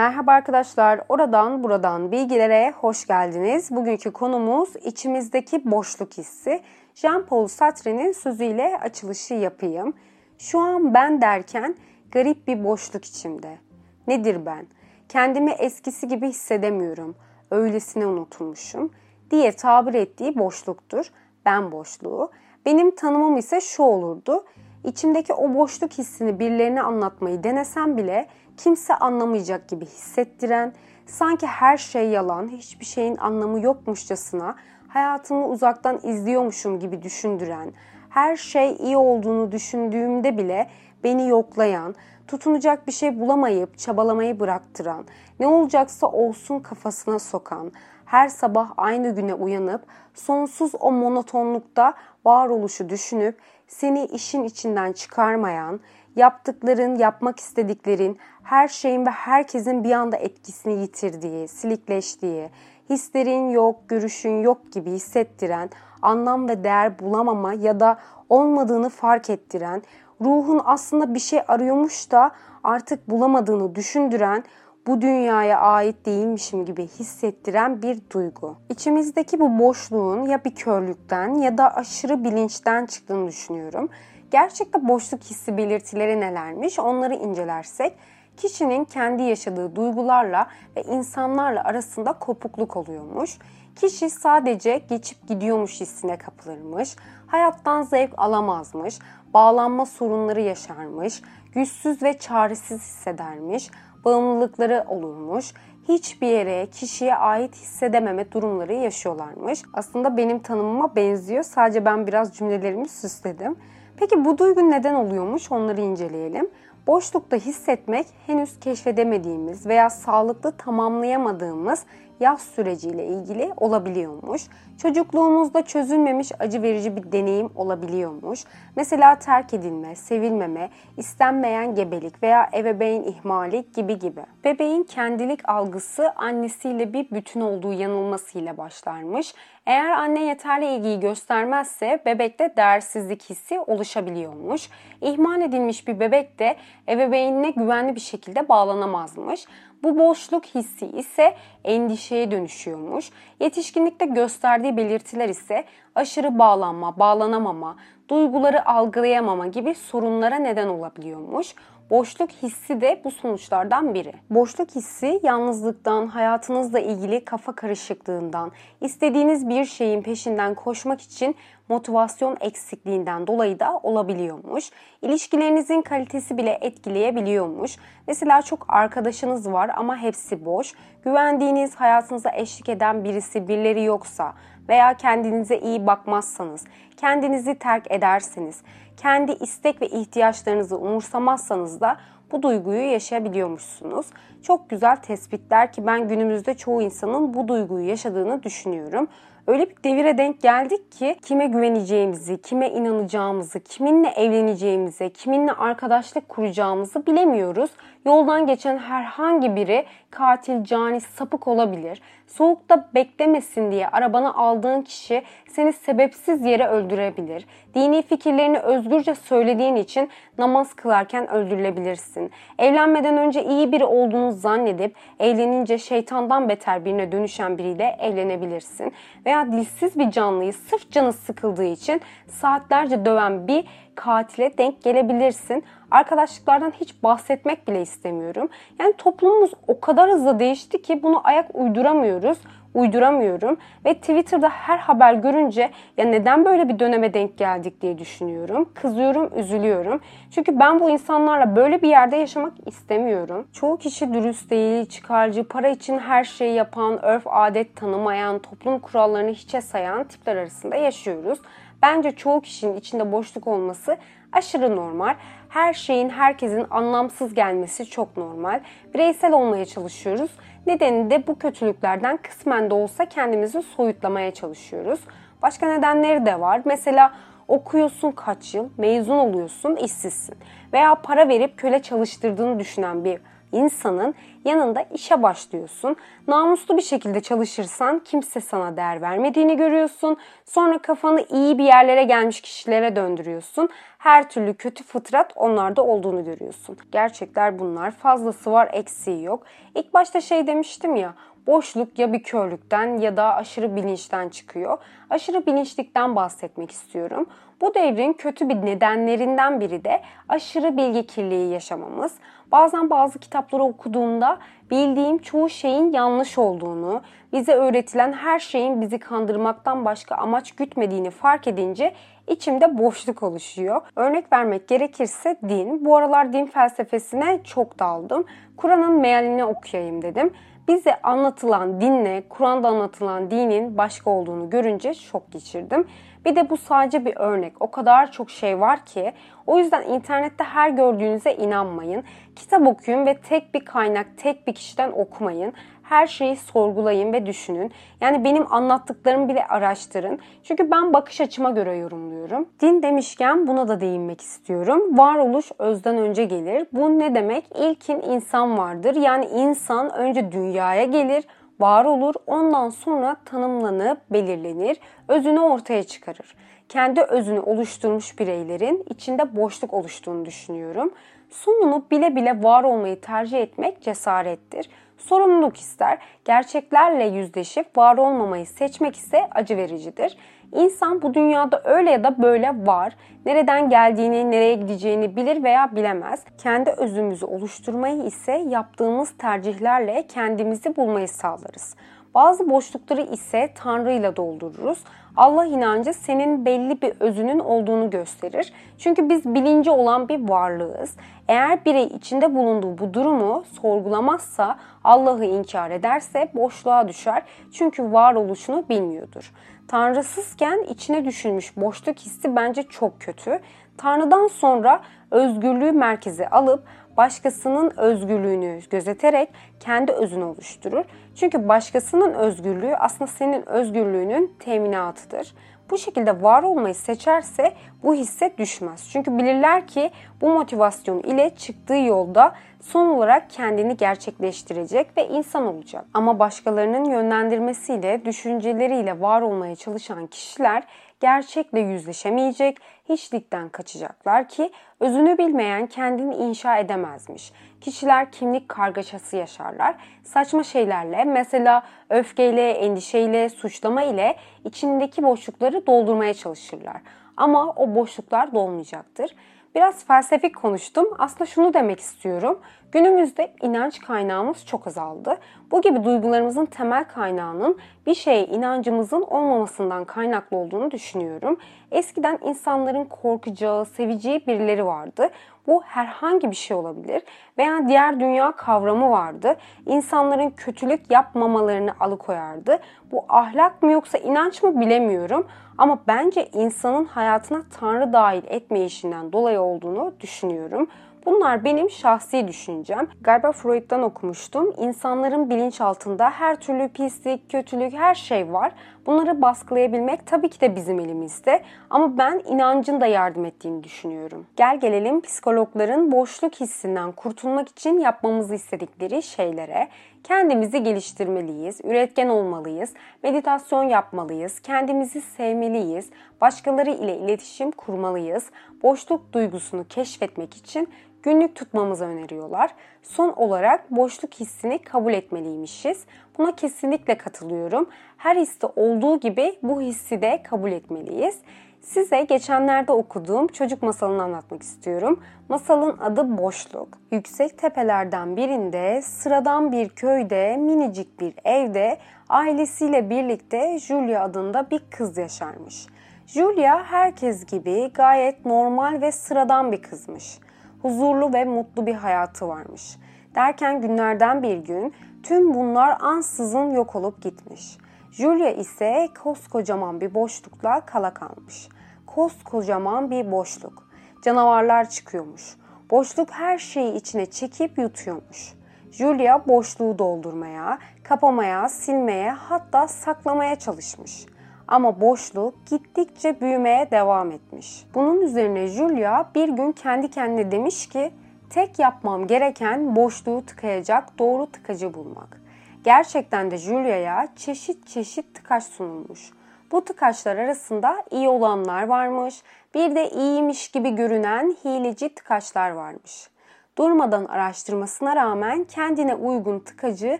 Merhaba arkadaşlar, oradan buradan bilgilere hoş geldiniz. Bugünkü konumuz içimizdeki boşluk hissi. Jean-Paul Sartre'nin sözüyle açılışı yapayım. Şu an ben derken garip bir boşluk içimde. Nedir ben? Kendimi eskisi gibi hissedemiyorum. Öylesine unutulmuşum diye tabir ettiği boşluktur. Ben boşluğu. Benim tanımım ise şu olurdu. İçimdeki o boşluk hissini birilerine anlatmayı denesem bile kimse anlamayacak gibi hissettiren, sanki her şey yalan, hiçbir şeyin anlamı yokmuşçasına hayatımı uzaktan izliyormuşum gibi düşündüren, her şey iyi olduğunu düşündüğümde bile beni yoklayan, tutunacak bir şey bulamayıp çabalamayı bıraktıran, ne olacaksa olsun kafasına sokan, her sabah aynı güne uyanıp sonsuz o monotonlukta varoluşu düşünüp seni işin içinden çıkarmayan, yaptıkların, yapmak istediklerin, her şeyin ve herkesin bir anda etkisini yitirdiği, silikleştiği, hislerin yok, görüşün yok gibi hissettiren, anlam ve değer bulamama ya da olmadığını fark ettiren, ruhun aslında bir şey arıyormuş da artık bulamadığını düşündüren, bu dünyaya ait değilmişim gibi hissettiren bir duygu. İçimizdeki bu boşluğun ya bir körlükten ya da aşırı bilinçten çıktığını düşünüyorum. Gerçekte boşluk hissi belirtileri nelermiş onları incelersek kişinin kendi yaşadığı duygularla ve insanlarla arasında kopukluk oluyormuş. Kişi sadece geçip gidiyormuş hissine kapılırmış, hayattan zevk alamazmış, bağlanma sorunları yaşarmış, güçsüz ve çaresiz hissedermiş, bağımlılıkları olurmuş, hiçbir yere, kişiye ait hissedememe durumları yaşıyorlarmış. Aslında benim tanımıma benziyor. Sadece ben biraz cümlelerimi süsledim. Peki bu duygu neden oluyormuş? Onları inceleyelim. Boşlukta hissetmek henüz keşfedemediğimiz veya sağlıklı tamamlayamadığımız yaz süreciyle ilgili olabiliyormuş. Çocukluğumuzda çözülmemiş acı verici bir deneyim olabiliyormuş. Mesela terk edilme, sevilmeme, istenmeyen gebelik veya ebeveyn ihmali gibi gibi. Bebeğin kendilik algısı annesiyle bir bütün olduğu yanılmasıyla başlarmış. Eğer anne yeterli ilgiyi göstermezse bebekte değersizlik hissi oluşabiliyormuş. İhmal edilmiş bir bebek de ebeveynine güvenli bir şekilde bağlanamazmış. Bu boşluk hissi ise endişeye dönüşüyormuş. Yetişkinlikte gösterdiği belirtiler ise aşırı bağlanma, bağlanamama, duyguları algılayamama gibi sorunlara neden olabiliyormuş. Boşluk hissi de bu sonuçlardan biri. Boşluk hissi yalnızlıktan, hayatınızla ilgili kafa karışıklığından, istediğiniz bir şeyin peşinden koşmak için motivasyon eksikliğinden dolayı da olabiliyormuş. İlişkilerinizin kalitesi bile etkileyebiliyormuş. Mesela çok arkadaşınız var ama hepsi boş. Güvendiğiniz, hayatınıza eşlik eden birisi, birileri yoksa veya kendinize iyi bakmazsanız, kendinizi terk ederseniz, kendi istek ve ihtiyaçlarınızı umursamazsanız da bu duyguyu yaşayabiliyormuşsunuz. Çok güzel tespitler ki ben günümüzde çoğu insanın bu duyguyu yaşadığını düşünüyorum öyle bir devire denk geldik ki kime güveneceğimizi, kime inanacağımızı, kiminle evleneceğimizi, kiminle arkadaşlık kuracağımızı bilemiyoruz. Yoldan geçen herhangi biri katil, cani, sapık olabilir. Soğukta beklemesin diye arabanı aldığın kişi seni sebepsiz yere öldürebilir. Dini fikirlerini özgürce söylediğin için namaz kılarken öldürülebilirsin. Evlenmeden önce iyi biri olduğunu zannedip evlenince şeytandan beter birine dönüşen biriyle evlenebilirsin. Veya dilsiz bir canlıyı sırf canı sıkıldığı için saatlerce döven bir katile denk gelebilirsin. Arkadaşlıklardan hiç bahsetmek bile istemiyorum. Yani toplumumuz o kadar hızlı değişti ki bunu ayak uyduramıyoruz uyduramıyorum ve Twitter'da her haber görünce ya neden böyle bir döneme denk geldik diye düşünüyorum. Kızıyorum, üzülüyorum. Çünkü ben bu insanlarla böyle bir yerde yaşamak istemiyorum. Çoğu kişi dürüst değil, çıkarcı, para için her şeyi yapan, örf adet tanımayan, toplum kurallarını hiçe sayan tipler arasında yaşıyoruz. Bence çoğu kişinin içinde boşluk olması aşırı normal. Her şeyin herkesin anlamsız gelmesi çok normal. Bireysel olmaya çalışıyoruz. Nedeni de bu kötülüklerden kısmen de olsa kendimizi soyutlamaya çalışıyoruz. Başka nedenleri de var. Mesela okuyorsun kaç yıl, mezun oluyorsun, işsizsin. Veya para verip köle çalıştırdığını düşünen bir insanın yanında işe başlıyorsun. Namuslu bir şekilde çalışırsan kimse sana değer vermediğini görüyorsun. Sonra kafanı iyi bir yerlere gelmiş kişilere döndürüyorsun. Her türlü kötü fıtrat onlarda olduğunu görüyorsun. Gerçekler bunlar. Fazlası var, eksiği yok. İlk başta şey demiştim ya, boşluk ya bir körlükten ya da aşırı bilinçten çıkıyor. Aşırı bilinçlikten bahsetmek istiyorum. Bu devrin kötü bir nedenlerinden biri de aşırı bilgi kirliliği yaşamamız. Bazen bazı kitapları okuduğumda bildiğim çoğu şeyin yanlış olduğunu, bize öğretilen her şeyin bizi kandırmaktan başka amaç gütmediğini fark edince içimde boşluk oluşuyor. Örnek vermek gerekirse din. Bu aralar din felsefesine çok daldım. Kur'an'ın mealini okuyayım dedim bize anlatılan dinle Kur'an'da anlatılan dinin başka olduğunu görünce şok geçirdim. Bir de bu sadece bir örnek. O kadar çok şey var ki. O yüzden internette her gördüğünüze inanmayın. Kitap okuyun ve tek bir kaynak, tek bir kişiden okumayın. Her şeyi sorgulayın ve düşünün. Yani benim anlattıklarımı bile araştırın. Çünkü ben bakış açıma göre yorumluyorum. Din demişken buna da değinmek istiyorum. Varoluş özden önce gelir. Bu ne demek? İlkin insan vardır. Yani insan önce dünyaya gelir var olur, ondan sonra tanımlanıp belirlenir, özünü ortaya çıkarır. Kendi özünü oluşturmuş bireylerin içinde boşluk oluştuğunu düşünüyorum. Sonunu bile bile var olmayı tercih etmek cesarettir. Sorumluluk ister. Gerçeklerle yüzleşip var olmamayı seçmek ise acı vericidir. İnsan bu dünyada öyle ya da böyle var. Nereden geldiğini, nereye gideceğini bilir veya bilemez. Kendi özümüzü oluşturmayı ise yaptığımız tercihlerle kendimizi bulmayı sağlarız. Bazı boşlukları ise Tanrı ile doldururuz. Allah inancı senin belli bir özünün olduğunu gösterir. Çünkü biz bilinci olan bir varlığız. Eğer birey içinde bulunduğu bu durumu sorgulamazsa, Allah'ı inkar ederse boşluğa düşer. Çünkü varoluşunu bilmiyordur. Tanrısızken içine düşünmüş boşluk hissi bence çok kötü. Tanrı'dan sonra özgürlüğü merkeze alıp başkasının özgürlüğünü gözeterek kendi özünü oluşturur. Çünkü başkasının özgürlüğü aslında senin özgürlüğünün teminatıdır. Bu şekilde var olmayı seçerse bu hisse düşmez. Çünkü bilirler ki bu motivasyon ile çıktığı yolda son olarak kendini gerçekleştirecek ve insan olacak. Ama başkalarının yönlendirmesiyle, düşünceleriyle var olmaya çalışan kişiler gerçekle yüzleşemeyecek, hiçlikten kaçacaklar ki özünü bilmeyen kendini inşa edemezmiş. Kişiler kimlik kargaşası yaşarlar. Saçma şeylerle mesela öfkeyle, endişeyle, suçlama ile içindeki boşlukları doldurmaya çalışırlar. Ama o boşluklar dolmayacaktır. Biraz felsefik konuştum. Aslında şunu demek istiyorum. Günümüzde inanç kaynağımız çok azaldı. Bu gibi duygularımızın temel kaynağının bir şeye inancımızın olmamasından kaynaklı olduğunu düşünüyorum. Eskiden insanların korkacağı, seveceği birileri vardı. Bu herhangi bir şey olabilir veya diğer dünya kavramı vardı. İnsanların kötülük yapmamalarını alıkoyardı. Bu ahlak mı yoksa inanç mı bilemiyorum. Ama bence insanın hayatına Tanrı dahil etmeyişinden dolayı olduğunu düşünüyorum. Bunlar benim şahsi düşüncem. Galiba Freud'dan okumuştum. İnsanların bilinçaltında her türlü pislik, kötülük, her şey var. Bunları baskılayabilmek tabii ki de bizim elimizde. Ama ben inancın da yardım ettiğini düşünüyorum. Gel gelelim psikologların boşluk hissinden kurtulmak için yapmamızı istedikleri şeylere. Kendimizi geliştirmeliyiz, üretken olmalıyız, meditasyon yapmalıyız, kendimizi sevmeliyiz, başkaları ile iletişim kurmalıyız, boşluk duygusunu keşfetmek için günlük tutmamızı öneriyorlar. Son olarak boşluk hissini kabul etmeliymişiz. Buna kesinlikle katılıyorum. Her hisse olduğu gibi bu hissi de kabul etmeliyiz. Size geçenlerde okuduğum çocuk masalını anlatmak istiyorum. Masalın adı Boşluk. Yüksek tepelerden birinde sıradan bir köyde minicik bir evde ailesiyle birlikte Julia adında bir kız yaşarmış. Julia herkes gibi gayet normal ve sıradan bir kızmış huzurlu ve mutlu bir hayatı varmış. Derken günlerden bir gün tüm bunlar ansızın yok olup gitmiş. Julia ise koskocaman bir boşlukla kala kalmış. Koskocaman bir boşluk. Canavarlar çıkıyormuş. Boşluk her şeyi içine çekip yutuyormuş. Julia boşluğu doldurmaya, kapamaya, silmeye hatta saklamaya çalışmış. Ama boşluk gittikçe büyümeye devam etmiş. Bunun üzerine Julia bir gün kendi kendine demiş ki Tek yapmam gereken boşluğu tıkayacak doğru tıkacı bulmak. Gerçekten de Julia'ya çeşit çeşit tıkaç sunulmuş. Bu tıkaçlar arasında iyi olanlar varmış, bir de iyiymiş gibi görünen hileci tıkaçlar varmış. Durmadan araştırmasına rağmen kendine uygun tıkacı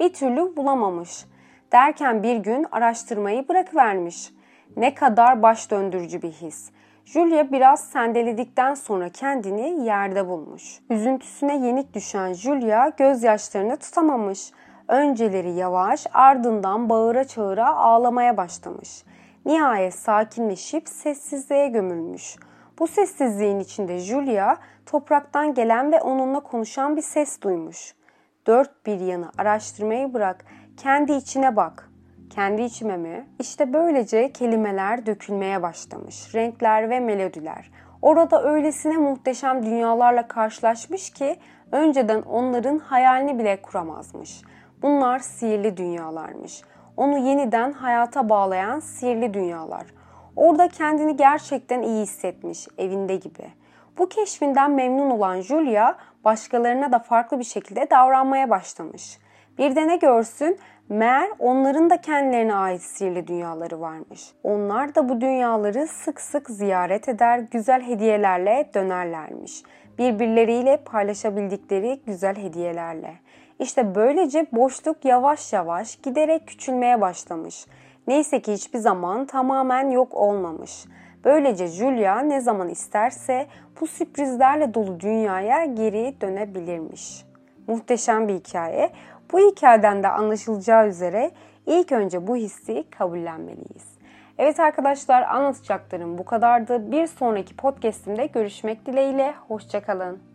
bir türlü bulamamış. Derken bir gün araştırmayı bırakıvermiş. Ne kadar baş döndürücü bir his. Julia biraz sendeledikten sonra kendini yerde bulmuş. Üzüntüsüne yenik düşen Julia gözyaşlarını tutamamış. Önceleri yavaş ardından bağıra çağıra ağlamaya başlamış. Nihayet sakinleşip sessizliğe gömülmüş. Bu sessizliğin içinde Julia topraktan gelen ve onunla konuşan bir ses duymuş. Dört bir yanı araştırmayı bırak, kendi içine bak. Kendi içime mi? İşte böylece kelimeler dökülmeye başlamış. Renkler ve melodiler. Orada öylesine muhteşem dünyalarla karşılaşmış ki önceden onların hayalini bile kuramazmış. Bunlar sihirli dünyalarmış. Onu yeniden hayata bağlayan sihirli dünyalar. Orada kendini gerçekten iyi hissetmiş, evinde gibi. Bu keşfinden memnun olan Julia başkalarına da farklı bir şekilde davranmaya başlamış. Bir de ne görsün Meğer onların da kendilerine ait sihirli dünyaları varmış. Onlar da bu dünyaları sık sık ziyaret eder, güzel hediyelerle dönerlermiş. Birbirleriyle paylaşabildikleri güzel hediyelerle. İşte böylece boşluk yavaş yavaş giderek küçülmeye başlamış. Neyse ki hiçbir zaman tamamen yok olmamış. Böylece Julia ne zaman isterse bu sürprizlerle dolu dünyaya geri dönebilirmiş. Muhteşem bir hikaye. Bu hikayeden de anlaşılacağı üzere ilk önce bu hissi kabullenmeliyiz. Evet arkadaşlar anlatacaklarım bu kadardı. Bir sonraki podcastimde görüşmek dileğiyle. Hoşçakalın.